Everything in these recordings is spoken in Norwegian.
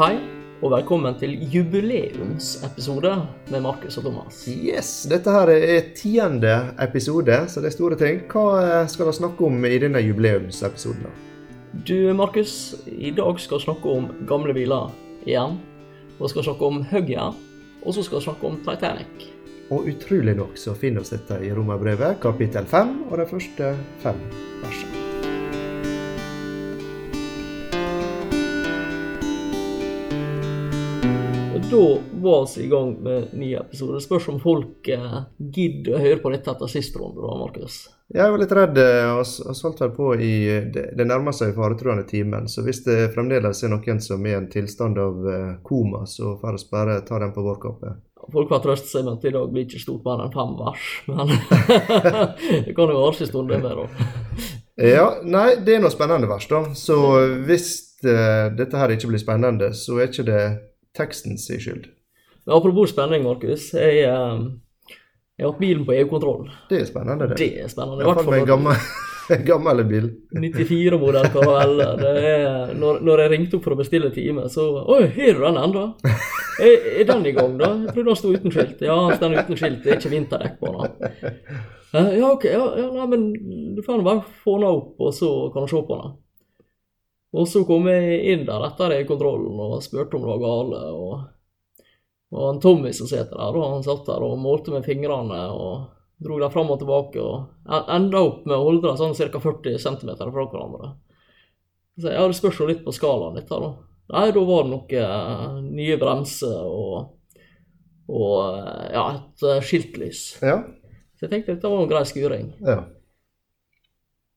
Hei, og velkommen til jubileumsepisode med Markus og Thomas. Yes, dette her er tiende episode, så det er store ting. Hva eh, skal vi snakke om i denne jubileumsepisoden? da? Du, Markus, i dag skal vi snakke om gamle biler igjen. Og vi skal snakke om Hugger, og så skal vi snakke om Titanic. Og utrolig nok så finner vi dette i Romerbrevet, kapittel 5, og de første fem versene. Da var vi i gang med ny episode. Det spørs om folk eh, gidder å høre på dette etter sist runde, da, Markus. Jeg var litt redd. eh, vi holdt vel på i Det, det nærmer seg faretruende timen, så hvis det fremdeles er noen som er i en tilstand av eh, koma, så får vi bare ta den på vår kappe. Folk har trøstet seg med at i dag blir ikke stort mer enn fem vers, men det kan jo vare en stund, det med, òg. Ja, nei, det er noe spennende vers, da. Så hvis uh, dette her ikke blir spennende, så er ikke det teksten sin skyld. Men apropos spenning, Markus. Jeg, eh, jeg har hatt bilen på EU-kontroll. Det er spennende, det. Det er spennende. I hvert fall med en gammel, gammel bil. 94-modell Caravelle. Er, når, når jeg ringte opp for å bestille time, så Oi, har du den ennå? Er, er den i gang, da? Jeg trodde den sto uten skilt. Ja, den står uten skilt. Det er ikke vinterdekk på den. Eh, Ja, ok. Ja, ja, nei, men du får bare få den opp, og så kan du se på den. Og så kom jeg inn der etter i kontrollen og spurte om det var gale. og og han Tommy som sitter der, og han satt der og målte med fingrene og dro dem fram og tilbake. og Enda opp med å holde dem sånn ca. 40 cm fra hverandre. Så jeg hadde spørs jo litt på skalaen litt her, da. Nei, da var det noen eh, nye bremser og, og eh, ja, et eh, skiltlys. Ja. Så jeg tenkte dette var en grei skuring. ja.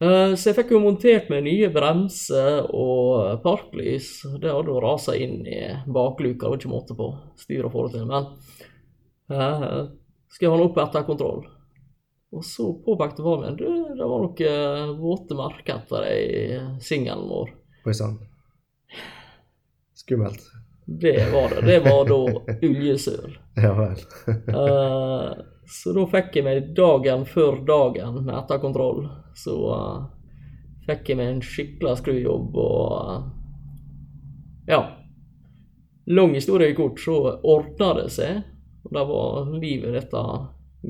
Eh, Så jeg fikk jo montert med nye bremser og parklys. Det hadde jo rasa inn i bakluka, var ikke måte på styr og få det til. Men eh, skal jeg ha den opp etter kontroll. Og så påpekte faren min du, det var noen våte merker etter i singelen vår. Oi sann. Skummelt. Det var det. Det var da oljesøl. Ja vel. Så da fikk jeg meg dagen før dagen med etterkontroll. Så uh, fikk jeg meg en skikkelig skrujobb og uh, Ja. Lang historie kort, så ordna det seg. Og det var liv i dette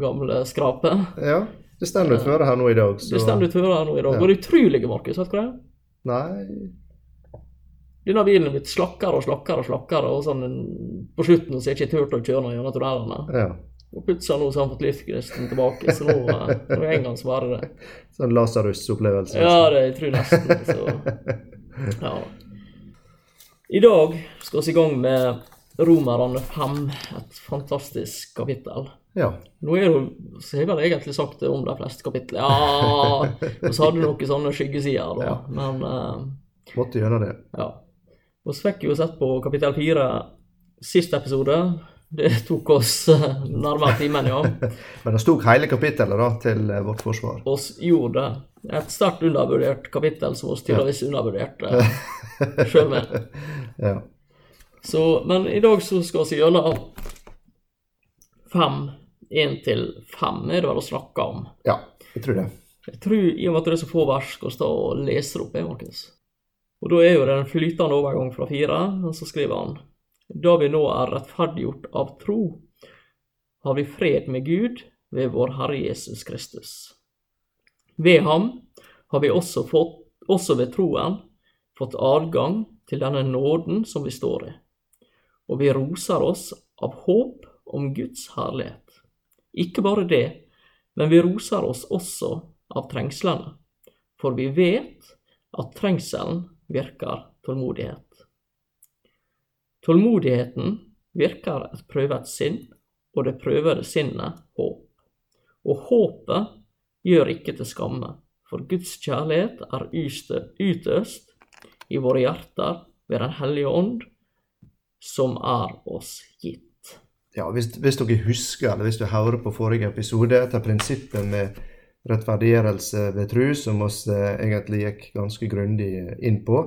gamle skrapet. Ja. Det står ut føre her nå i dag, så Det står ut føre her nå i dag. Ja. Og det utrolige, Markus, vet du hva det er? Nei Denne bilen er blitt slakkere og slakkere og slakkere, og sånn på slutten så har jeg ikke turt å kjøre noe gjennom tunnelene. Ja. Og plutselig nå så har han fått livsgnisten tilbake, så nå, eh, nå er en gang så bare det. Sånn Lasarus-opplevelse. Ja, det jeg tror nesten så ja. I dag skal vi i gang med Romerne 5, et fantastisk kapittel. ja. Nå er det så har jeg vel egentlig sagt det om de fleste kapitler. Ja, og så hadde du noen sånne skyggesider, da. Ja. Men uh, Måtte gjøre det. ja. Og så fikk vi jo sett på kapittel 4 sist episode. Det tok oss eh, nærmere timen, ja. Men det sto hele kapittelet da til eh, vårt forsvar. oss gjorde det. Et sterkt undervurdert kapittel som oss tydeligvis undervurderte sjøl med. Ja. Så, men i dag så skal vi gjennom fem, én til fem, er det vel å snakke om. ja, jeg tror det. Jeg tror i og med at det er så få vers, skal vi ta og lese det opp, jeg, Markus. Og da er jo det en flytende overgang fra fire, og så skriver han Da vi nå er rettferdiggjort av tro, har vi fred med Gud ved vår Herre Jesus Kristus. Ved ham har vi også, fått, også ved troen fått adgang til denne nåden som vi står i, og vi roser oss av håp om Guds herlighet. Ikke bare det, men vi roser oss også av trengslene, for vi vet at trengselen virker tålmodighet. Tålmodigheten virker et prøvet sinn, og det prøvede sinnet håp. Og håpet gjør ikke til skamme, for Guds kjærlighet er utøst i våre hjerter ved Den hellige ånd, som er oss gitt. Ja, hvis, hvis dere husker, eller hvis du hører på forrige episode, etter prinsippet med rettferdiggjørelse ved tru, som vi eh, egentlig gikk ganske grundig inn på,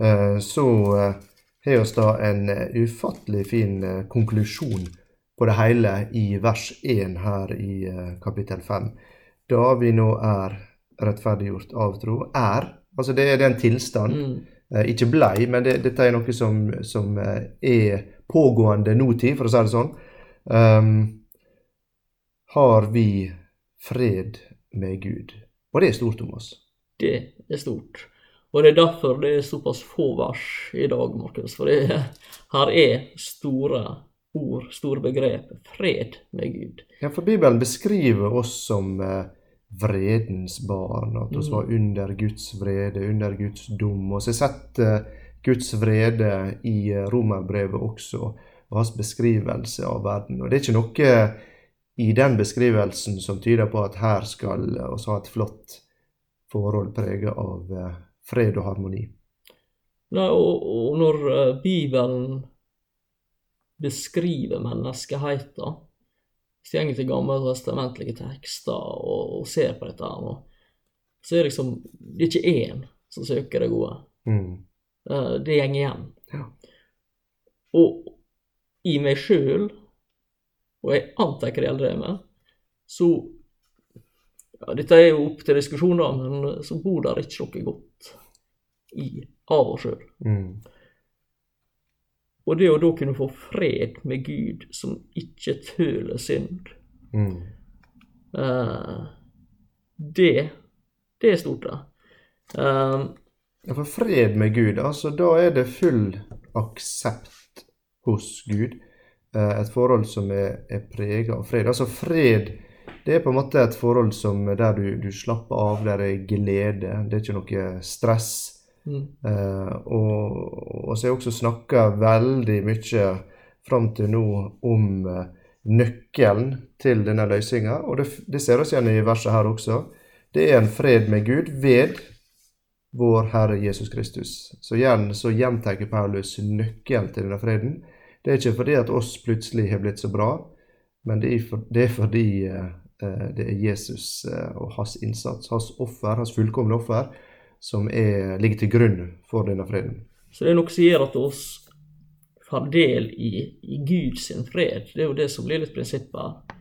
eh, så eh, har oss da en eh, ufattelig fin eh, konklusjon på det hele i vers 1 her i eh, kapittel 5. Da vi nå er rettferdiggjort av tro. Er, altså det er en tilstand. Mm. ikke blei, men det, dette er noe som, som er pågående nåtid, for å si det sånn. Um, har vi fred med Gud? Og det er stort om oss. Det er stort. Og det er derfor det er såpass få vers i dag, Markus. For det, her er store ord, store begrep. Fred med Gud. Ja, for Bibelen beskriver oss som eh, vredens barn, at vi var under Guds vrede, under Guds dom. Og så har jeg sett eh, Guds vrede i eh, romerbrevet også, og hans beskrivelse av verden. Og det er ikke noe i den beskrivelsen som tyder på at her skal vi ha et flott forhold preget av eh, fred og harmoni. Nei, og, og når eh, Bibelen beskriver menneskeheten, hvis du går til gammeltestamentlige tekster og, og, ser på dette, her nå, så er det liksom Det er ikke én som søker det gode. Mm. Eh, det går igjen. Ja. Og i meg sjøl, og jeg antar det gjelder det med, så ja, Dette er jo opp til diskusjoner, men så bor der ikke noe godt i av oss sjøl. Mm. Og det å da kunne få fred med Gud som ikke tøler synd, Mm. eh, det, det er stort, det. Eh, Ja, for fred med Gud, altså da er det full aksept hos Gud. Eh, Et forhold som er, er prega av fred. Altså fred, det er på en måte et forhold som der du, du slapper av, der det er glede. Det er ikke noe stress. mm, Eh, og, og så har jeg også snakka veldig mye fram til nå om eh, nøkkelen til denne løsninga. Og det, det ser oss igjen i verset her også. Det er en fred med Gud ved vår Herre Jesus Kristus. Så igjen så gjentar Paulus nøkkelen til denne freden. Det er ikke fordi at oss plutselig har blitt så bra, men det er, det er fordi eh, eh, det er Jesus eh, og hans innsats, hans offer, hans fullkomne offer, som er, ligger til grunn for denne freden. Så det er noe som gjør at oss har del i, i Guds fred. Det er jo det som blir litt prinsippet.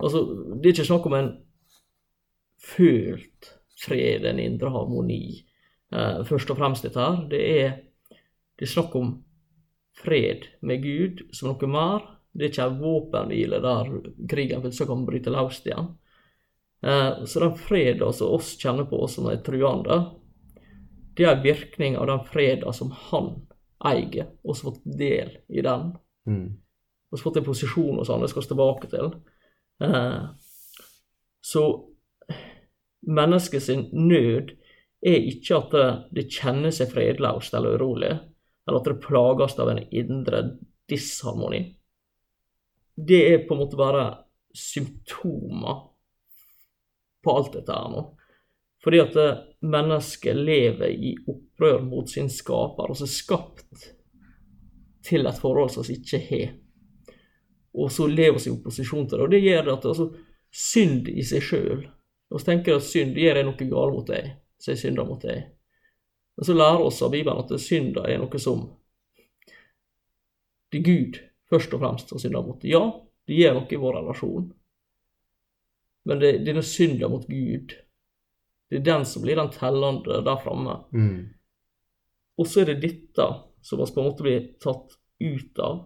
Altså, det er ikke snakk om en følt fred, en indre harmoni, eh, først og fremst dette her. Det er, det er snakk om fred med Gud som noe mer. Det er ikke en våpenhvile der krigen plutselig kan bryte løs igjen. Eh, så den freden som oss kjenner på som er truende, det er en virkning av den freden som han eier, og som har fått del i den. Mm. Og fått en posisjon hos han, det skal vi tilbake til. Eh, så mennesket sin nød er ikke at det, det kjenner seg fredløst eller urolig, eller at det plages av en indre disharmoni. Det er på en måte bare symptomer på alt dette her nå. Fordi at eh, mennesket lever i opprør mot sin skaper, altså skapt til et forhold som vi ikke har. Og så lever vi i opposisjon til det. Og det gjør det at altså, synd i seg sjøl Vi tenker at synd gjør jeg noe galt mot deg, så jeg synder mot deg. Men så lærer oss av Bibelen at synda er noe som det er Gud først og fremst av synda mot. Ja, det gjør noe i vår relasjon, men det, denne synda mot Gud, det er den som blir den tellende der framme. Mm. Og så er det dette som vi på en måte blir tatt ut av.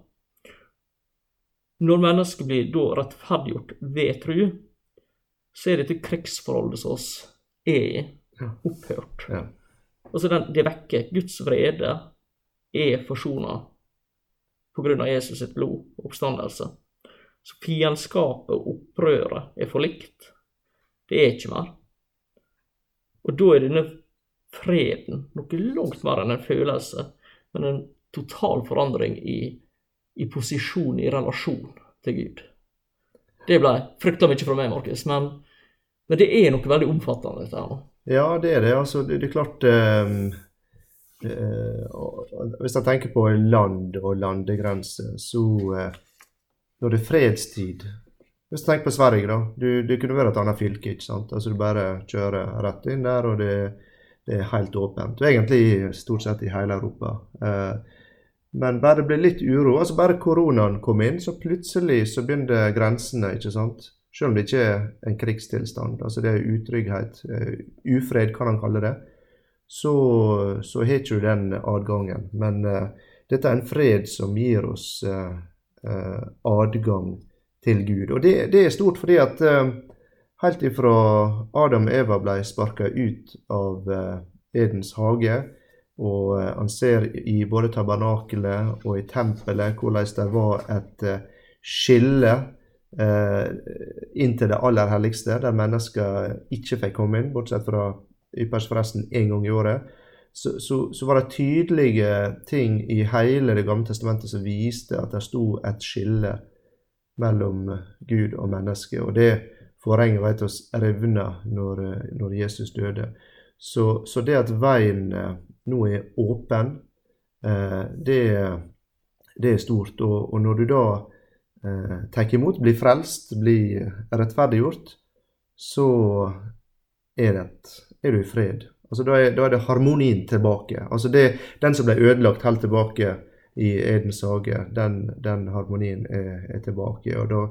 Når mennesket blir da rettferdiggjort ved tru, så er dette krigsforholdet som oss er i, Ja. opphørt. Ja. Altså den, det vekker. Guds vrede er forsona av Jesus sitt blod og oppstandelse. Så fiendskapet og opprøret er forlikt. Det er ikke mer. Og da er denne freden noe langt mer enn en følelse, men en total forandring i, i posisjon, i relasjon til Gud. Det ble frykta mye fra meg, Markus, men, men det er noe veldig omfattende, dette her nå. Ja, det er det. Altså, det, det er klart og Hvis jeg tenker på land og landegrenser, så eh, Når det er fredstid Hvis jeg tenker på Sverige, da. Du, det kunne vært et annet fylke. ikke sant? Altså Du bare kjører rett inn der, og det, det er helt åpent. Og egentlig stort sett i hele Europa. Eh, men bare det ble litt uro. altså Bare koronaen kom inn, så plutselig så begynte grensene, ikke sant. Selv om det ikke er en krigstilstand. altså Det er utrygghet, eh, ufred kan han kalle det. Så, så har ikke du den adgangen. Men uh, dette er en fred som gir oss uh, uh, adgang til Gud. Og det, det er stort fordi at helt ifra Adam og Eva ble sparka ut av Edens hage, og han ser i både tabernakelet og i tempelet hvordan det var et skille eh, inn til det aller helligste, der mennesker ikke fikk komme inn, bortsett fra ypperst forresten én gang i året, så, så, så, var det tydelige ting i hele Det gamle testamentet som viste at det sto et skille mellom Gud og menneske. Og det forhenget vet oss revna når, når, Jesus døde. Så, så, det at veien eh, nå er åpen, eh, det, det, er stort. Og, og når du da eh, tar imot, blir frelst, blir rettferdiggjort, så er det et er du i fred. Altså, da, er, da er det harmonien tilbake. Altså det, Den som ble ødelagt helt tilbake i Edens hage, den, den harmonien er, er, tilbake. Og da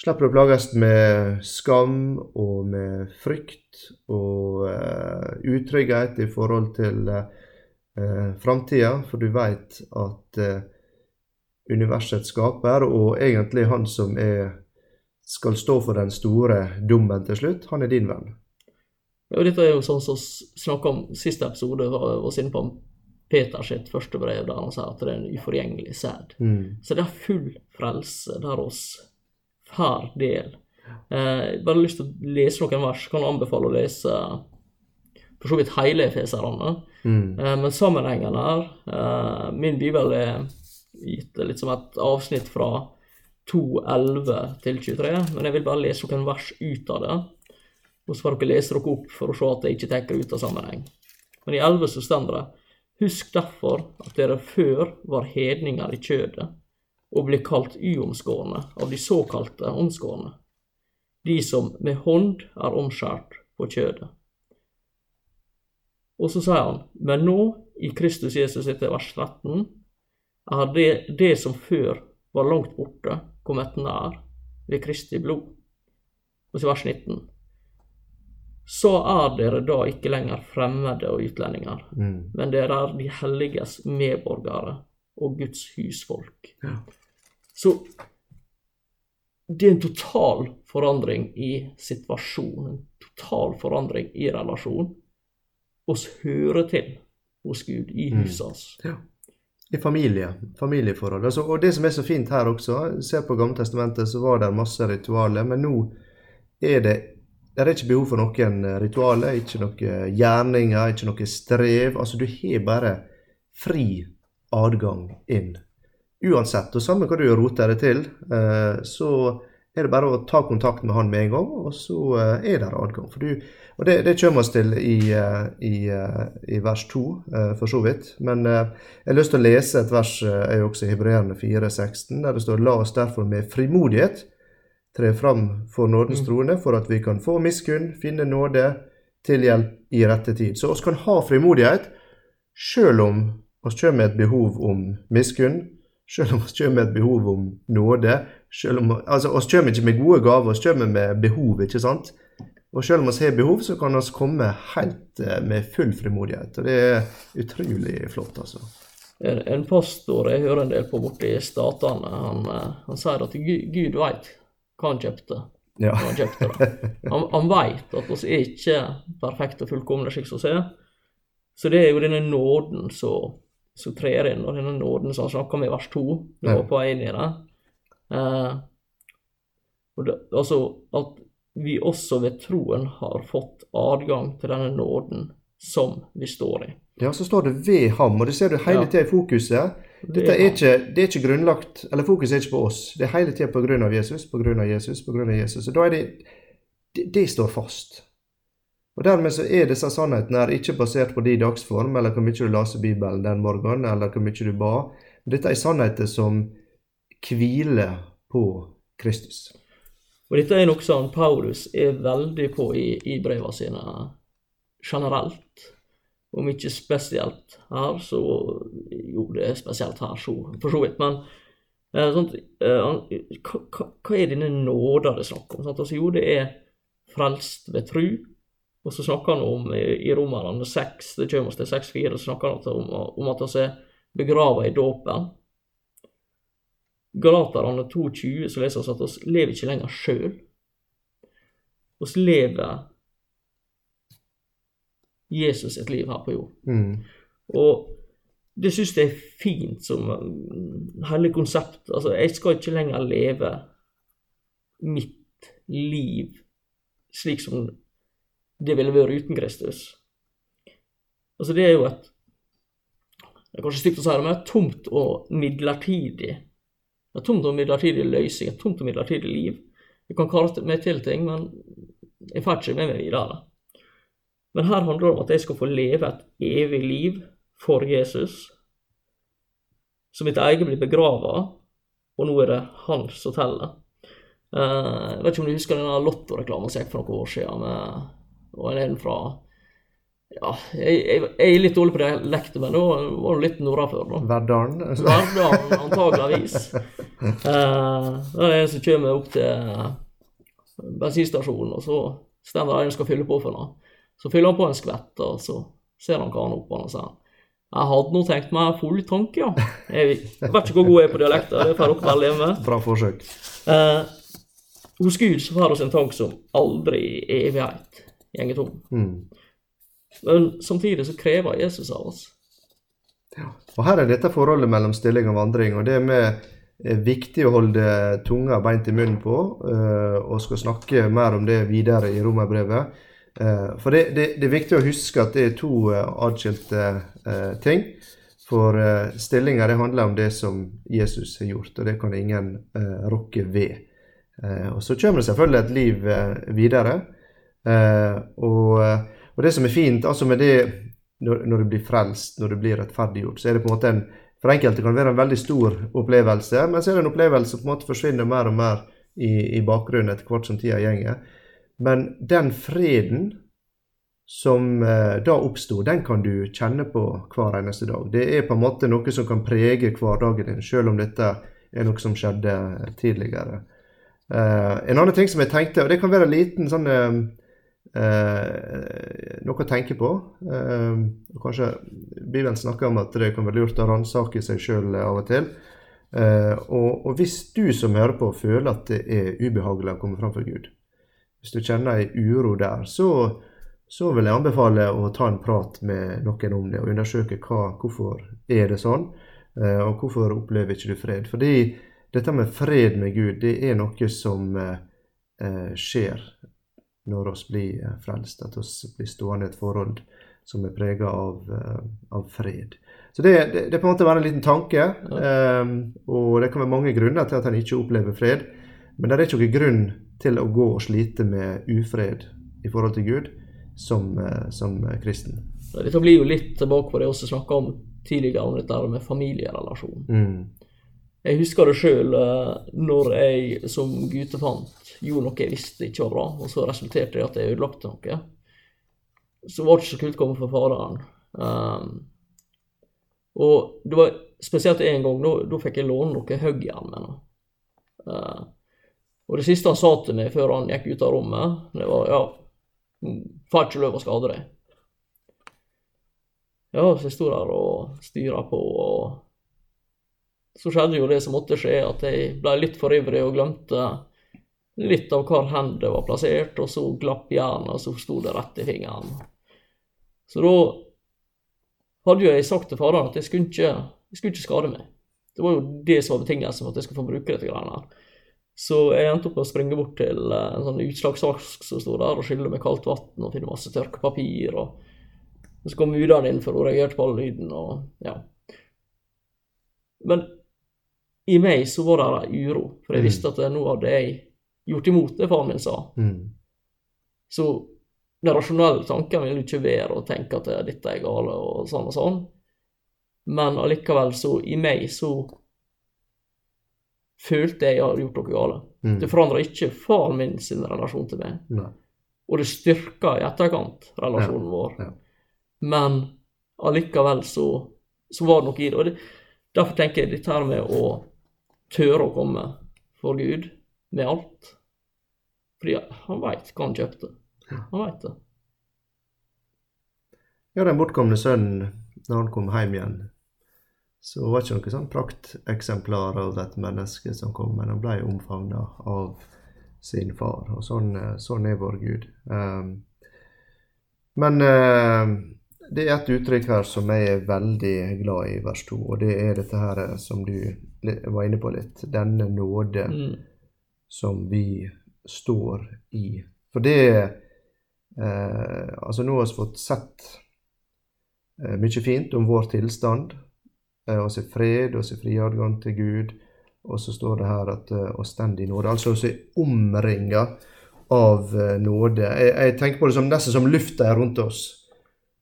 slipper du å plages med skam og med frykt og uh, utrygghet i forhold til uh, framtida, for du veit at uh, universets skaper, og egentlig han som er, skal stå for den store dommen til slutt, han er din venn. Og dette er jo sånn som vi snakka om siste episode, var oss inne på Peter sitt første brev, der han sier at det er en uforgjengelig sæd. Mm. Så det er full frelse der oss får del. Eh, bare lyst til å lese noen vers. Kan anbefale å lese for så vidt hele Efeserne. Mm. Eh, men sammenhengen her eh, Min bibel er gitt litt som et avsnitt fra 2.11 til 23, men jeg vil bare lese noen vers ut av det. Og så får dere lese dere opp for å se at jeg ikke tenker ut av sammenheng. Men i 11 så står det Husk derfor at dere før var hedninger i kjødet, og ble kalt uomskårne av de såkalte omskårne, de som med hånd er omskjært på kjødet. Og så sier han, men nå, i Kristus Jesus etter vers 13, er det, det som før var langt borte, kommet nær ved Kristi blod. Og så vers 19 så er dere da ikke lenger fremmede og utlendinger, mm. men dere er de helliges medborgere og Guds husfolk. Ja. Så det er en total forandring i situasjonen, en total forandring i relasjonen. Oss hører til hos Gud, i mm. huset hans. Mm. Ja. I familie, familieforhold. Altså, og det som er så fint her også, se på Gamle Testamentet, så var det masse ritualer, men nå er det det er ikke behov for noen eh, ritualer, ikke noen gjerninger, ikke noe strev. Altså, du har bare fri adgang inn. Uansett. Og samme hva du roter det til, eh, så er det bare å ta kontakt med han med en gang, og så eh, er det adgang. Du, og det, det kommer vi til i, i, i vers 2, for så vidt. Men jeg har lyst til å lese et vers jeg også i Hebreerne 4,16, der det står La oss derfor med frimodighet tre fram for nådens troende trone for at vi kan få miskunn, finne nåde til hjelp i rette tid. Så oss kan ha frimodighet sjøl om oss kommer med et behov om miskunn, sjøl om oss kommer med et behov om nåde. Om, altså, oss kommer ikke med gode gaver, oss kommer med behov, ikke sant? Og selv om vi har behov, så kan vi komme helt eh, med full frimodighet. Og det er utrolig flott, altså. En, en pastor jeg hører en del på borte i Statene, han, eh, han sier at Gud, Gud veit hva han kjøpte. Ja. Han, kjøpte han, han vet at vi er ikke perfekte og fullkomne slik som vi er. Så det er jo denne nåden som trer inn, og denne nåden som han snakker om i vers 2, du var på vei inn i det. Eh, det, altså at vi også ved troen har fått adgang til denne nåden som vi står i. Ja, så står det 'ved ham', og det ser du hele tida i fokuset. Dette er ikke, det er ikke grunnlagt, eller Fokuset er ikke på oss. Det er hele tida pga. Jesus, pga. Jesus, pga. Jesus. Så da er det, det, det står fast. Og Dermed så er disse sannhetene her ikke basert på din dagsform, eller hvor mye du leser Bibelen den morgenen, eller hvor mye du ba. Dette er sannheter som hviler på Kristus. Og Dette er noe som Paulus er veldig på i, i brevene sine generelt om ikke spesielt her, så Jo, det er spesielt her, for så vidt. Men eh, sånt, eh, hva, hva, er denne nåda det er snakk om? Altså, jo, det er frelst ved tru. Og så snakker han om i, i Romerne 6, det kommer oss til 6-4, så snakker han om, om at vi er begrava i dåpen. Galaterne 2,20 så leser vi at vi lever ikke lenger sjøl. Vi lever Jesus sitt liv her på jord. Mm. Og det syns jeg er fint som hele konsept. Altså, jeg skal ikke lenger leve mitt liv slik som det ville vært uten Kristus. Altså, det er jo et Det er kanskje stygt å si det, men et tomt og midlertidig et tomt og midlertidig løsning, et tomt og midlertidig liv. Jeg kan kalle meg til ting, men jeg får ikke med meg videre. Men her handler det om at jeg skal få leve et evig liv for Jesus. Så mitt eget blir begrava, og nå er det han som teller. Uh, jeg vet ikke om du husker denne Lotto-reklamen som gikk for noen år siden, med, og en fra ja, jeg, jeg, jeg, er litt dårlig på dialekt, men nå var det litt nordafor. Verdalen? Verdalen, antageligvis. Uh, det er en som kommer opp til bensinstasjonen, og så stemmer det en skal fylle på for noe. Så fyller han på en skvett, og så ser han karen opp og sier jeg hadde nå tenkt meg full tanke, ja. Jeg vet ikke hvor god jeg er på dialekter, det får dere vel leve med. Bra forsøk. Eh, hos Gud så får vi en tank som aldri i evighet går tom. Mm. Men samtidig så krever Jesus av oss. Ja. Og her er dette forholdet mellom stilling og vandring, og det med er viktig å holde tunga beint i munnen på, uh, og skal snakke mer om det videre i romerbrevet. Uh, for det, det, det, er viktig å huske at det er to adskilte atskilte ting. For stillinger det handler om det som Jesus har gjort, og det kan ingen rokke ved. og så kommer det selvfølgelig et liv videre. og og det som er fint altså med det når, når du blir frelst, når du blir rettferdiggjort, så er det på en måte en For enkelte kan det være en veldig stor opplevelse, men så er det en opplevelse som på en måte forsvinner mer og mer i, i bakgrunnen etter hvert som tida gjenger. Men den freden som eh, da oppsto, den kan du kjenne på hver eneste dag. Det er på en måte noe som kan prege hverdagen din, selv om dette er noe som skjedde tidligere. Eh, en annen ting som jeg tenkte, og det kan være en liten sånn eh, Eh, noe å tenke på. Eh, kanskje Bibelen snakker om at det kan være lurt å ransake seg sjøl av og til. Eh, og, og, hvis du som hører på, føler at det er ubehagelig å komme fram for Gud, hvis du kjenner ei uro der, så, så, vil jeg anbefale å ta en prat med noen om det, og undersøke hva, hvorfor er det sånn, eh, og hvorfor opplever ikke du fred. Fordi dette med fred med Gud, det er noe som eh, eh skjer når oss blir eh, frelst, at oss blir stående i et forhold som er prega av, av, fred. Så det, det, det, på en måte bare en liten tanke, ja. eh, og det kan være mange grunner til at en ikke opplever fred. Men det er ikke noen grunn til å gå og slite med ufred i forhold til Gud som, uh, som kristen. Dette blir jo litt tilbake på det vi snakka om tidligere, om dette med familierelasjon. Mm. Jeg husker det sjøl når jeg som guttefant gjorde noe jeg visste ikke var bra, og så resulterte det i at jeg ødelagte noe. Så var det ikke så kult å komme for faderen. Um, og det var spesielt én gang, da, fikk jeg låne noe hoggjern. Uh, og det siste han sa til meg før han gikk ut av rommet, det var ja, får ikke lov å skade deg. Ja, så jeg sto der og styra på, og så skjedde jo det som måtte skje, at jeg ble litt for ivrig og glemte litt av hvor hendene var plassert, og så glapp jernet, og så sto det rett i fingeren. Så da hadde jo jeg sagt til faderen at jeg skulle ikke, jeg skulle ikke skade meg. Det var jo det som var betingelsen for at jeg skulle få bruke dette greiene her. Så jeg endte opp med å springe bort til en sånn utslagsvask som sto der, og skylle med kaldt vann og finne masse tørkepapir. og, og Så kom mudene inn, for hun reagerte på all lyden, og ja. Men i meg så var det uro, for jeg mm. visste at nå hadde jeg gjort imot det faren min sa. Mm. Så den rasjonelle tanken ville ikke være å tenke at dette er gale og sånn og sånn, men allikevel så i meg så følte jeg hadde gjort noe galt. Mm. Det forandra ikke faren min sin relasjon til meg. Nei. Og det styrka i etterkant relasjonen ja. vår. Ja. Men allikevel så, så, var det noe i det. Og det, derfor tenker jeg dette her med å tørre å komme for Gud med alt. Fordi han veit hva han kjøpte. Han veit det. ja, den bortkomne sønnen, når han kom hjem igjen, så var ikke noe sånn prakteksemplar av et menneske som kom, men han ble omfavna av sin far. Og sånn, eh, sånn er vår Gud. Um, men uh, det er et uttrykk her som jeg er veldig glad i, vers 2, og det er dette her som du var inne på litt. Denne nåde Mm. som vi står i. For det uh, Altså, nå har vi fått sett uh, mye fint om vår tilstand. Er fred, er fri adgang til Gud. Og så står det her at eh, oss i nåde. Altså å se omringa av eh, nåde. Jeg, jeg tenker på det som nesten som lufta er rundt oss.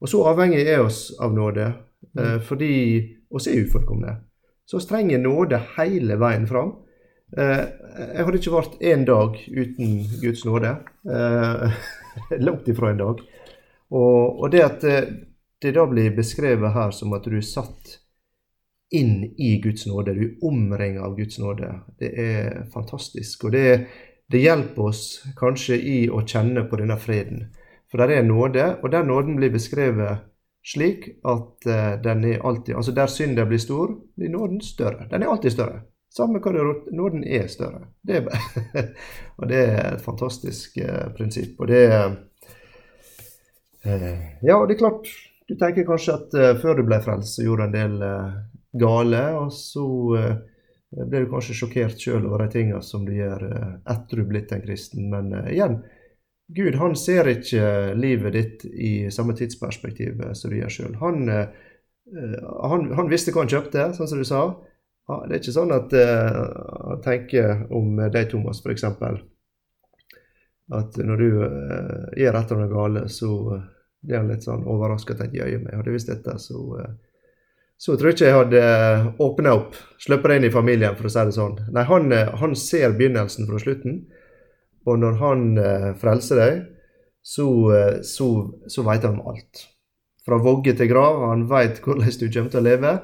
Og så avhengig er oss av nåde, mm. fordi oss er ufullkomne. Så vi trenger nåde hele veien fram. Jeg hadde ikke vært én dag uten Guds nåde. Langt ifra en dag. Og, og det at det da blir beskrevet her som at du er satt inn i Guds nåde, du er omringet av Guds nåde, det er fantastisk. Og det, det hjelper oss kanskje i å kjenne på denne freden. For der er nåde, og den nåden blir beskrevet slik at eh, den er alltid Altså der synden blir stor, blir nåden større. Den er alltid større. Samme hva det er, nåden er større. Det er, og det er et fantastisk eh, prinsipp. Og det eh, Ja, det er klart, du tenker kanskje at før du ble frelst, så gjorde du en del gale, og så eh, ble du kanskje sjokkert sjøl over de tinga som du gjør eh, etter du er blitt en kristen. Men eh, igjen, Gud han ser ikke livet ditt i samme tidsperspektiv som du gjør sjøl. Han, han, han visste hva han kjøpte, sånn som du sa. Det er ikke sånn at han tenker om deg, Thomas, f.eks. At når du gjør et eller annet gale, så blir han litt sånn overraska og tenker jøye meg, hadde jeg visst dette, så så tror jeg ikke jeg hadde åpna opp, sluppet inn i familien, for å si det sånn. Nei, han, eh, han ser begynnelsen fra slutten, og når han eh, frelser deg, så, eh, så, så vet han alt. Fra vogge til grav, han vet hvordan du kommer til å leve,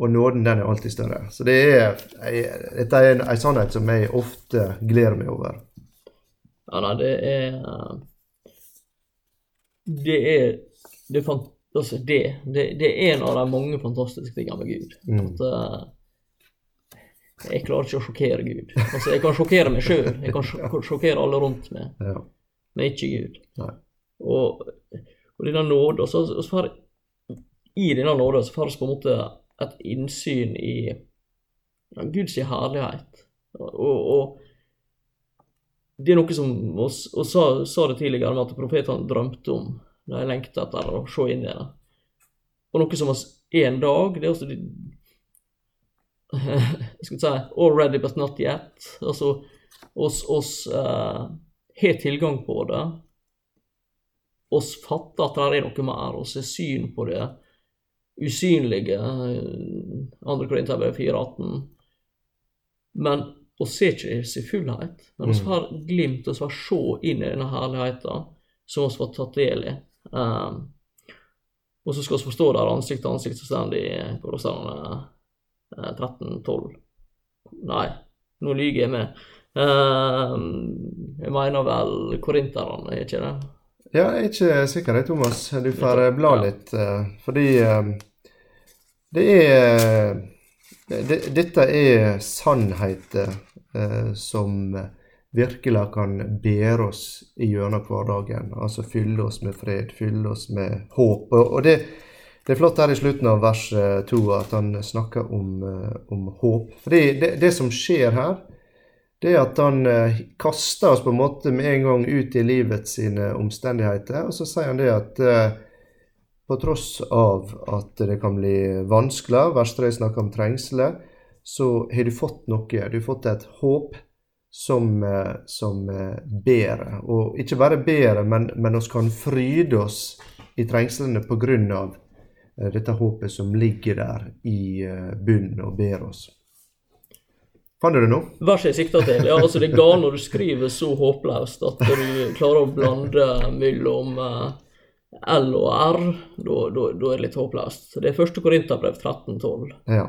og nåden den er alltid større. Så det er, dette er en, en sannhet som jeg ofte gleder meg over. Ja, nei, det er eh, Det er det, er altså det, det, det er en av de mange fantastiske tingene med Gud. Mm. At uh, jeg klarer ikke å sjokkere Gud. Altså, jeg kan sjokkere meg sjøl, jeg kan sjo- sjokkere alle rundt meg, Ja. men ikke Gud. Nei. Og, og denne nåde, og så, og så har, I denne nåde så får vi på en måte et innsyn i ja, Guds herlighet. Og, og det er noe som oss, og sa, sa det tidligere at profetene drømte om. De lengta etter å se inn i det. Og noe som oss en dag Det er også de, jeg skal si already but not yet. Altså oss, oss uh, har tilgang på det. Oss fatter at det er noe mer. Oss har syn på det usynlige. eh, 2. Korinterbrev 4,18. Men oss ser ikke i fullhet. Men oss Mm. har glimt, oss får se inn i denne herligheten som oss får tatt del i. Um, og så skal vi forstå der ansikt til ansikt, så står det i Kolosserne eh, 13-12. Nei, nå lyver jeg med. Um, jeg mener vel korinterne, er ikke det? Ja, jeg er ikke sikker, Thomas. Du får eh, bla litt. eh, Fordi eh, det er det, Dette er sannheter eh, som virkelig kan bære oss gjennom hverdagen. Altså fylle oss med fred, fylle oss med håp. Og det, det er flott her i slutten av vers eh, to at han snakker om, eh, om håp. For det, det som skjer her, det er at han eh, kaster oss på en måte med en gang ut i livets omstendigheter. Og så sier han det at på tross av at det kan bli vanskelig, vers 3 snakker om trengsler, så har du fått noe. Du har fått et håp som, eh, som bedre. Og ikke bare bedre, men, men oss kan fryde oss i trengslene av eh, dette håpet som ligger der i eh, bunnen og ber oss. Fant du det nå? Verset jeg sikter til, ja, altså det går når du skriver så håpløst at du klarer å blande mellom eh, L og R, da da- da er det litt håpløst. Det er første Korinterbrev 13,12. Ja.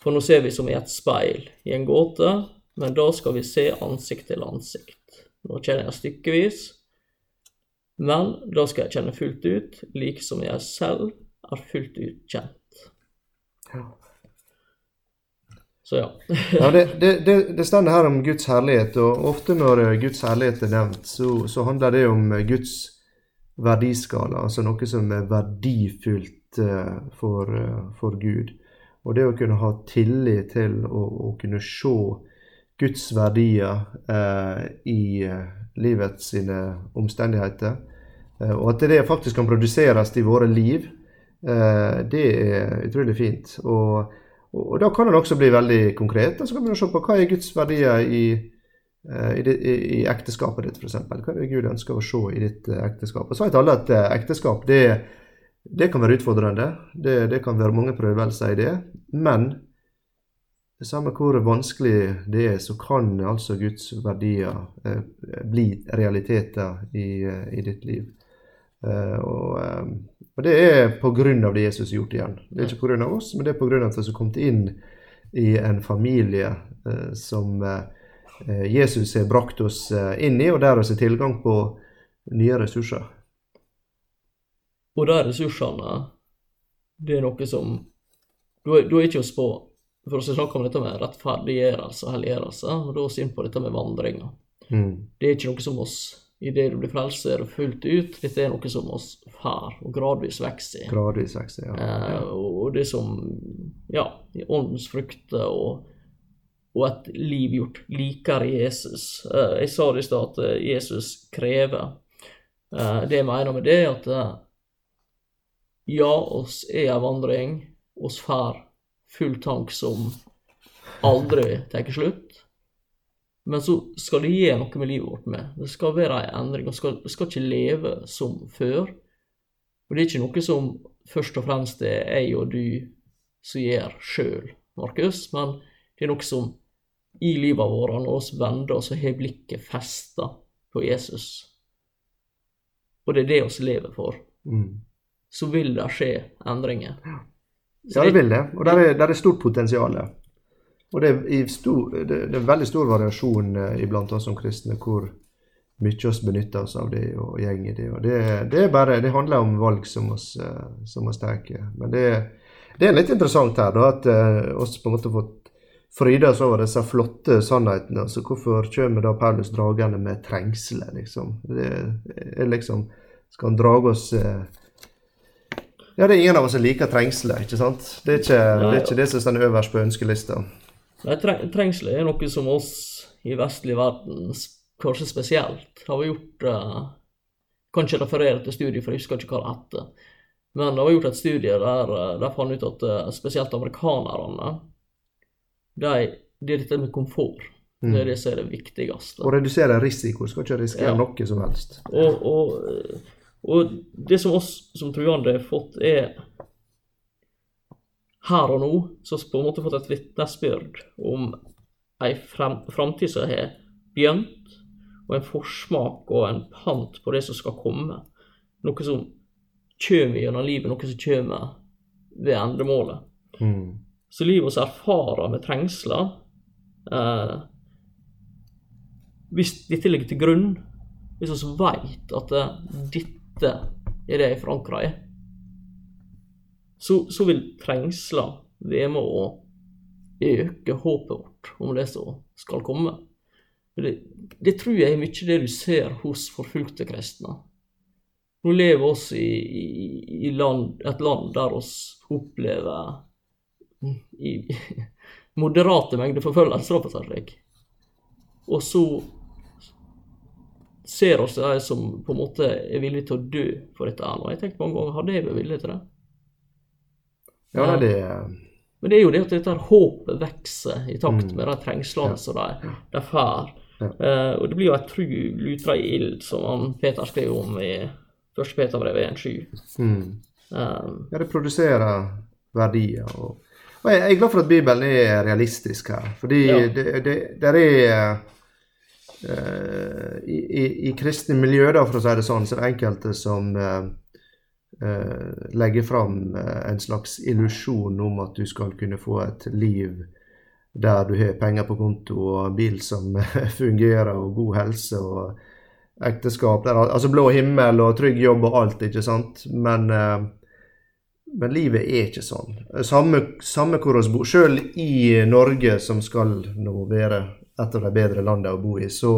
For nå ser vi som i et speil, i en gåte, men da skal vi se ansikt til ansikt. Nå kjenner jeg stykkevis, Men da skal jeg kjenne fullt ut, like som jeg selv er fullt ut kjent. Ja. Så ja. Ja, det, det, det, det står her om Guds herlighet, og ofte når eh, Guds herlighet er nevnt, så, så handler det om eh, Guds verdiskala, altså noe som er verdifullt eh, for, for Gud. Og det å kunne ha tillit til å, å kunne se Guds verdier eh, i eh, livets omstendigheter, eh, og at det faktisk kan produseres i våre liv, eh, det er utrolig fint. Og, og, og da kan det også bli veldig konkret. og Så kan vi se på hva er Guds verdier i, eh, i, i, i ekteskapet ditt, f.eks. Hva er det Gud ønsker å se i ditt eh, ekteskap? Og Så vet alle at ekteskap det, det kan være utfordrende. Det, det kan være mange prøvelser i det. Men samme hvor vanskelig det er, så kan altså Guds verdier eh, bli realiteter i, eh, i ditt liv. Eh, og, eh, og det er av det Jesus har gjort igjen. Det er ikke av oss, men det er av at vi har kommet inn i en familie eh, som eh, Jesus har brakt oss inn i, og der vi har tilgang på nye ressurser. Og de ressursene, det er noe som Du, da er ikke oss på For å snakke om dette med rettferdiggjørelse og helliggjørelse, og da vi inn på dette med vandringa. Mm. Det er ikke noe som oss i det du blir frelst, er det fullt ut. Dette er noe som oss får, og gradvis vokser i. Gradvis ja. Eh, og det som Ja, i åndens frukter og, og et liv gjort likere Jesus. Eh, jeg sa det i stad at eh, Jesus krever. Eh, det jeg mener med det, er at eh, ja, oss er ei vandring. oss får full tank som aldri tar slutt. Men så skal det gjøre noe med livet vårt med. Det skal være en endring. Vi skal, skal ikke leve som før. Og det er ikke noe som først og fremst er jeg og du som gjør sjøl, Markus, men det er noe som i livet vårt, når vi vender oss og har blikket festa på Jesus, og det er det vi lever for, Mm. så vil det skje endringer. Ja, det vil det. Og der er, der er stort potensial. Og det er, stor, det, er veldig stor variasjon eh, iblant oss som kristne hvor mye oss benytter oss av det og går i det. Og det, det bare, det handler om valg som oss, eh, som oss tar. Men det, det er litt interessant her da, at eh, oss på en måte har fått fryde oss over disse flotte sannhetene. Altså, hvorfor kommer da Paulus dragende med trengsler, liksom? Det er liksom Skal han drage oss Ja, det er ingen av oss som liker trengselet, ikke sant? Det er ikke det, er ikke det som står øverst på ønskelista. Nei, trengselet er noe som oss i vestlig verden, kanskje spesielt, har vi gjort uh, Kan ikke referere til studiet, for jeg husker ikke hva det heter. Men det var gjort et studie der uh, de fant ut at uh, spesielt amerikanerne de, Det er dette med komfort. Det er det som er det viktigste. Å redusere risiko. Skal ikke risikere Ja. noe som helst. Og, og, og det som oss som truende har fått, er her og nå så har vi på en måte fått et vitnesbyrd om ei framtid som har begynt, og en forsmak og en pant på det som skal komme. Noe som kommer gjennom livet, noe som kommer ved endemålet. Mm. Så livet vi erfarer med trengsler eh, Hvis dette ligger til grunn, hvis vi vet at eh, dette i det jeg forankrer i, så, så vil trengsler være med å øke håpet vårt om det som skal komme. Det, det tror jeg er mye det du ser hos forfulgte kristne. Nå lever oss i, i, i land, et land der oss opplever i moderate mengder forfølgelse, da, for å si. Og så ser oss de som på en måte er villige til å dø for dette. her. Og jeg tenkte mange ganger, hadde jeg vært villig til det? Ja, nei, det Men det er jo det at dette håpet vokser i takt Mm. med de trengslene som de, de får. Eh, og det blir jo et tru lutra i ild, som han Peter skrev om i 1. Peterbrev 1.7. mm. Um, Ja, det produserer verdier. Og, og jeg, jeg er glad for at Bibelen er realistisk her. Fordi Ja. det, det det er eh, i, i, I kristne miljø, da, for å si det sånn, så er det enkelte som eh, eh, legger fram eh, en slags illusjon om at du skal kunne få et liv der du har penger på konto og bil som fungerer og god helse. og ekteskap. Der, altså blå himmel og trygg jobb og alt, ikke sant. Men, eh, men livet er ikke sånn. Samme, samme hvor vi bor. Selv i Norge, som skal nå være et av de bedre landene å bo i, så,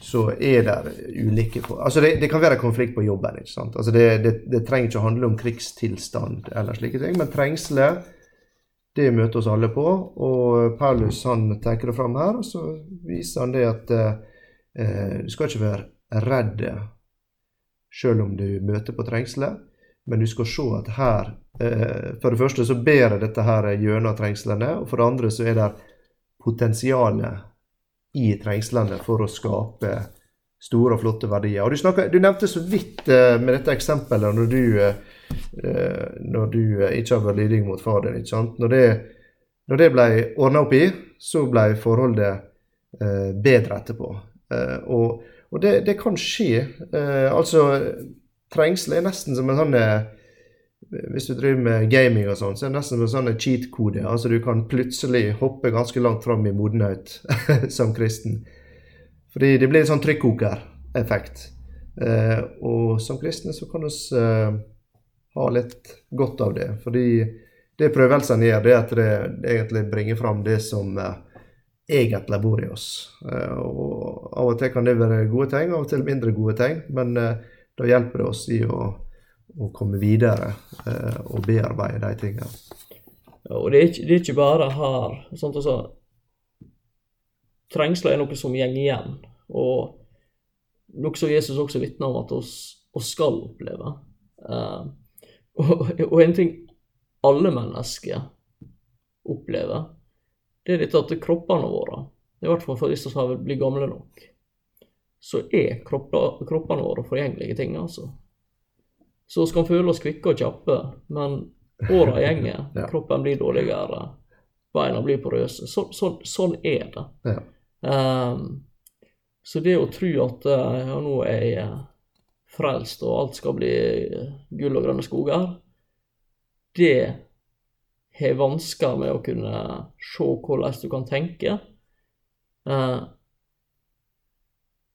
så er det ulike Altså det, det, kan være konflikt på jobben. ikke sant? Altså det, det, det, trenger ikke å handle om krigstilstand eller slike ting, men trengsler det møter oss alle på. Og Paulus han tenker det fram her, og så viser han det at eh, du skal ikke være redd selv om du møter på trengsler, men du skal se at her eh, For det første så bærer dette her gjennom trengslene, og for det andre så er det potensialet i trengslene for å skape store og flotte verdier. Og Du, snakker, du nevnte så vidt eh, med dette eksempelet når du, eh, når du eh, ikke har vært lydig mot far din. ikke sant? Når det, når det ble ordna opp i, så ble forholdet eh, bedre etterpå. Eh, og, og det, det, kan skje. Eh, altså, trengsel er nesten som en sånn hvis du driver med gaming og sånn, så er det nesten en sånn cheat-kode. Altså Du kan plutselig hoppe ganske langt fram i modenhet som kristen. Fordi det blir en sånn trykkokereffekt. Eh, og som kristne så kan vi eh, ha litt godt av det. Fordi det prøvelsene gjør, det er at det, det egentlig bringer fram det som eh, egentlig bor i oss. Eh, og Av og til kan det være gode ting, av og til mindre gode ting. Men eh, da hjelper det oss i å å komme videre eh, og bearbeide de tingene. Og det er, ikke, det er ikke bare her. Sånn altså, trengsler er noe som går igjen, og noe som Jesus også vitner om at oss, skal oppleve. Uh, og, og, en ting alle mennesker opplever, det er dette at kroppene våre, i hvert fall for disse som blir gamle nok, så er kroppene våre forgjengelige ting, altså. Så skal kan føle oss kvikke og kjappe, men åra gjenger, ja. kroppen blir dårligere, beina blir porøse. Så, så, sånn er det. Ja. Um, så det å tro at uh, ja, nå er jeg frelst og alt skal bli gull og grønne skoger, det har vansker med å kunne se hvordan du kan tenke. Uh,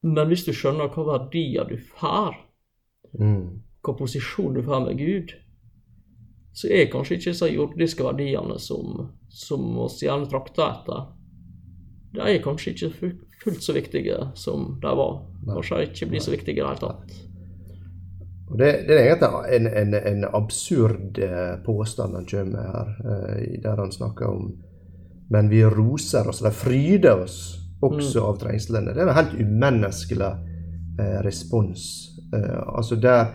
men hvis du skjønner hva verdier du får, mm hva posisjon du får med Gud, så er kanskje ikke disse jordiske verdiene som, som oss gjerne trakter etter, de er kanskje ikke fullt så viktige som de var. Kanskje de ikke blir så viktige i det hele tatt. Det, det, er egentlig en, en, en absurd eh, påstand han kommer med her, eh, der han snakker om Men vi roser oss, eller fryder oss også mm. av trengslene. Det er en helt umenneskelig eh, respons. Eh, altså der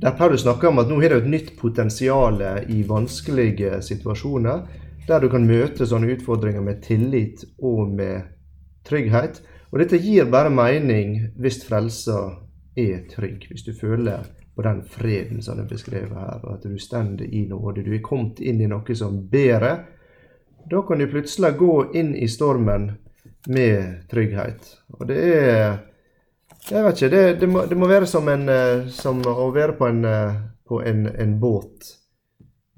der Paulus snakker om at nå har du et nytt potensial i vanskelige situasjoner, der du kan møte sånne utfordringer med tillit og med trygghet. Og dette gir bare mening hvis frelsa er trygg, hvis du føler på den freden som er beskrevet her, og at du stender i nåde. Du er kommet inn i noe som bedre. Da kan du plutselig gå inn i stormen med trygghet. Og det er jeg vet ikke. Det, det, må, det må, være som, en, eh, som å være på en, eh, på en, en båt.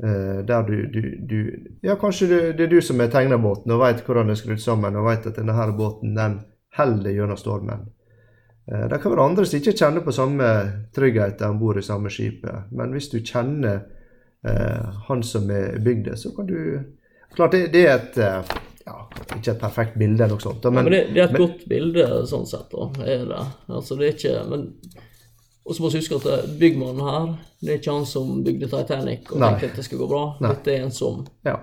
Uh, der du, du, du, Ja, kanskje det, det er du som har tegna båten og veit hvordan den er skrudd sammen, og veit at denne her båten den holder gjennom stormen. Det kan være andre som ikke kjenner på samme trygghet om bord i samme skipet. Men hvis du kjenner han som er bygd det, så kan du Klart, det, det er et ja, ikke et perfekt bilde eller noe sånt. Men, ja, men det, det, er et men, godt bilde sånn sett, da. Er det. Altså, det er ikke Men og så må vi huske at eh, byggmannen her, det er ikke han som bygde Titanic og tenkte at det skulle gå bra. Nei. Dette er en som ja.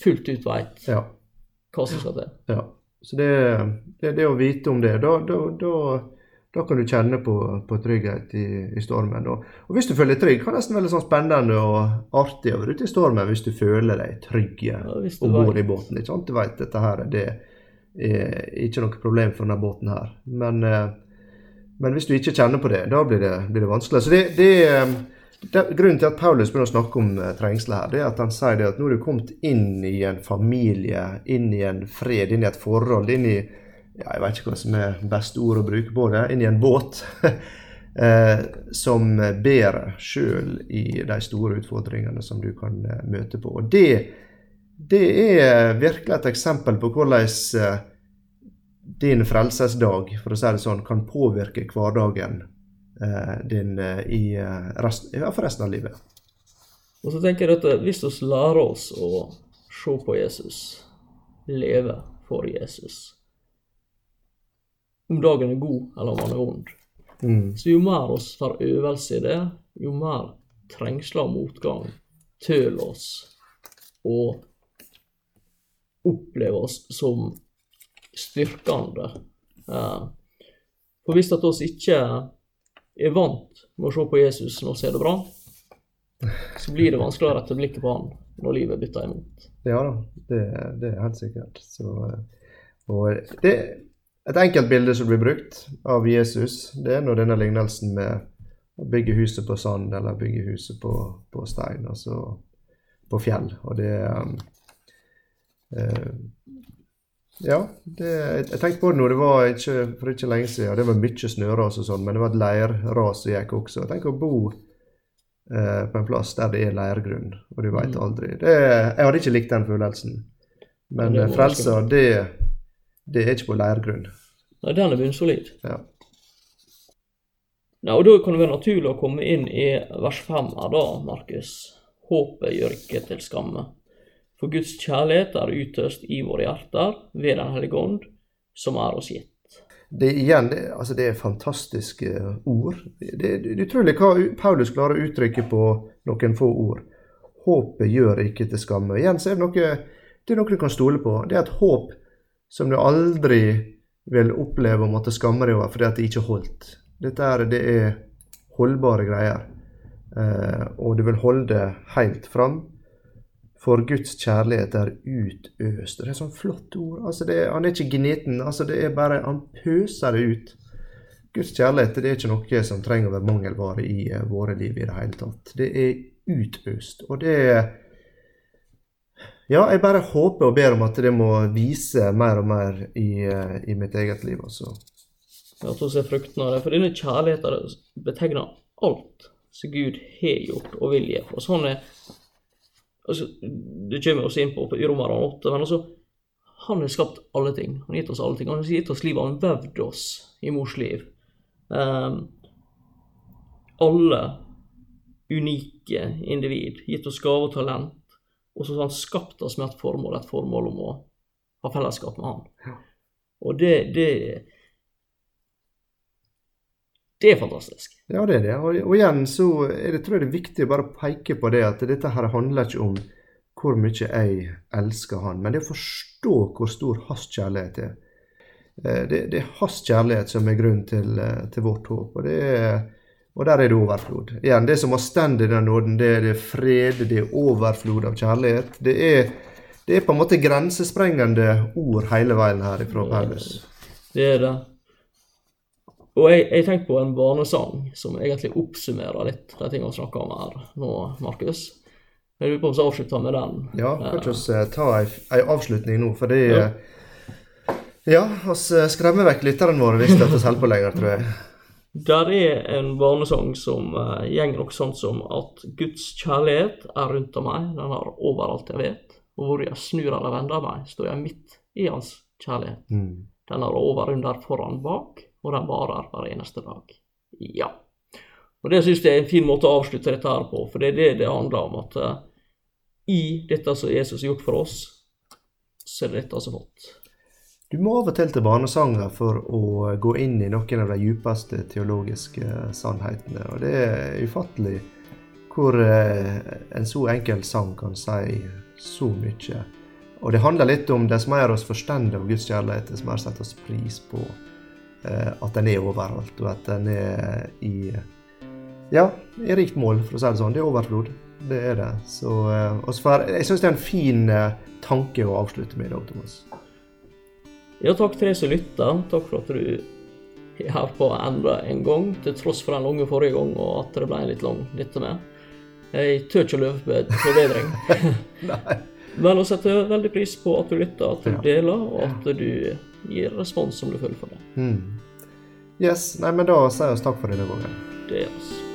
fullt ut veit ja. hva som skal til. Ja. Så det, det, det å vite om det, da, da, da da kan du kjenne på, på trygghet i, i stormen. Og, og, hvis du føler deg trygg, kan det nesten være sånn spennende og artig å være ute i stormen hvis du føler deg trygg ja, om bord i båten. Ikke sant? Du vet dette her det er ikke noe problem for denne båten her. Men, eh, men hvis du ikke kjenner på det, da blir det, blir det vanskelig. Så det, det, det, Grunnen til at Paulus begynner å snakke om eh, trengsel her, det er at han sier det at nå er du kommet inn i en familie, inn i en fred, inn i et forhold, inn i ja, Jeg vet ikke hva som er beste ord å bruke på det. Inn i en båt. eh, som bærer sjøl i de store utfordringene som du kan eh, møte på. Og det, det, er virkelig et eksempel på hvordan eh, din frelsesdag, for å si det sånn, kan påvirke hverdagen din i, resten, for resten av livet. Og så tenker jeg at hvis vi lærer oss å se på Jesus, leve for Jesus Om dagen er god eller om han er ond, Mm. så jo mer oss får øvelse i det, jo mer trengsler og motgang tøler oss og opplever oss som styrkende. Eh, For hvis at oss ikke er vant med å se på Jesus når vi har det bra, så blir det vanskelig å rette blikket på han når livet bytter imot. Ja da, det, det er helt sikkert. Så, eh, og det, et enkelt bilde som blir brukt av Jesus, det er når denne lignelsen med å bygge huset på sand eller bygge huset på, på stein, altså på fjell. Og det um, uh, Ja, det, jeg tenkte på det nå. Det var ikke, for ikke lenge siden. Det var mye snøras og sånn, men det var et leirras som gikk også. Tenk å bo uh, på en plass der det er leirgrunn, og du veit Mm. aldri. Det, jeg hadde ikke likt den følelsen. Men frelser, eh, må frelsa, det, det er ikke på leirgrunn. Nei, den er bunnsolid. Ja. Nei, og Da kan det være naturlig å komme inn i vers 5 her, da, Markus. Håpet gjør ikke til skamme. For Guds kjærlighet er utøst i våre hjerter ved Den hellige ånd, som er oss gitt. Det, igjen, det, altså det er fantastiske ord. Det, det er utrolig hva Paulus klarer å uttrykke på noen få ord. Håpet gjør ikke til skamme. Igjen så er det noe, det er noe du kan stole på. Det er et håp som du aldri vil oppleve å måtte skamme deg over fordi at det ikke holdt. Dette er, det er holdbare greier. Eh, og du vil holde helt fram. For Guds kjærlighet er utøst. Det er sånn flott ord. Altså er, han er ikke gniten. Altså det er bare, Han pøser det ut. Guds kjærlighet det er ikke noe som trenger å være mangelvare i eh, våre liv i det hele tatt. Det er utøst. Og det er Ja, jeg bare håper og ber om at det må vise mer og mer i, eh, i mitt eget liv, Også. Ja, til å se frukten av det. For denne kjærligheten betegner alt som Gud har gjort og vil gjøre oss. Han er altså, Det kommer vi oss inn på i Romerne 8, men altså han har skapt alle ting. Han har gitt oss alle ting. Han har gitt oss livet. Han har vevd oss i mors liv. Um, alle unike individ. Gitt oss gave og talent. Og så har han skapt oss med et formål, et formål om å ha fellesskap med han. Og det, det Det er fantastisk. Ja, det er det. Og, og igjen så er det, tror jeg det er viktig å bare peke på det at dette her handler ikke om hvor mye jeg elsker han, men det å forstå hvor stor hans kjærlighet er. Eh, Det, det er hans kjærlighet som er grunnen til, eh, til vårt håp, og, det er, og der er det overflod. Igjen, det som har stand i den nåden, det er det fred, det er overflod av kjærlighet. Det er, det er på en måte grensesprengende ord hele veien her ifra Paulus. Det er det. Og jeg, jeg tenkte på en barnesang som egentlig oppsummerer litt de tingene vi snakker om her nå, Markus. Jeg lurer på om vi avslutter med den. Ja, kan ikke vi eh, ta ei, ei avslutning nå, for det er... Ja, vi skremmer vekk lytterne våre hvis det holder på lenger, tror jeg. Der er en barnesang som uh, går noe sånt som at Guds kjærlighet er rundt om meg, den er overalt jeg vet. Og hvor jeg snur eller vender meg, står jeg midt i hans kjærlighet. Mm. Den er over, under, foran, bak, og den varer hver eneste dag. Ja. Og det syns jeg er en fin måte å avslutte dette her på, for det er det det handler om. At uh, i dette som Jesus har gjort for oss, så er det dette som er fått. Du må av og til til barnesanger for å gå inn i noen av de djupeste teologiske sannhetene. Og det er ufattelig hvor eh, en så enkel sang kan si så mye. Og det handler litt om dess mer oss forstår av Guds kjærlighet, dess mer setter oss pris på eh, at den er overalt, og at den er i ja, i rikt mål, for å si det sånn. Det er overflod. Det er det. Så eh, jeg syns det er en fin tanke å avslutte med i dag, Thomas. Ja, takk til deg som lytta. Takk for at du er på enda en gang, til tross for den lange forrige gang, og at det ble litt lang dette med. Jeg tør ikke løpe på forbedring. Men jeg setter veldig pris på at du lytter, at du Ja. deler, og at du gir respons som du føler for det. Mm. Yes, nei, men da sier vi takk for denne gangen. Det er oss.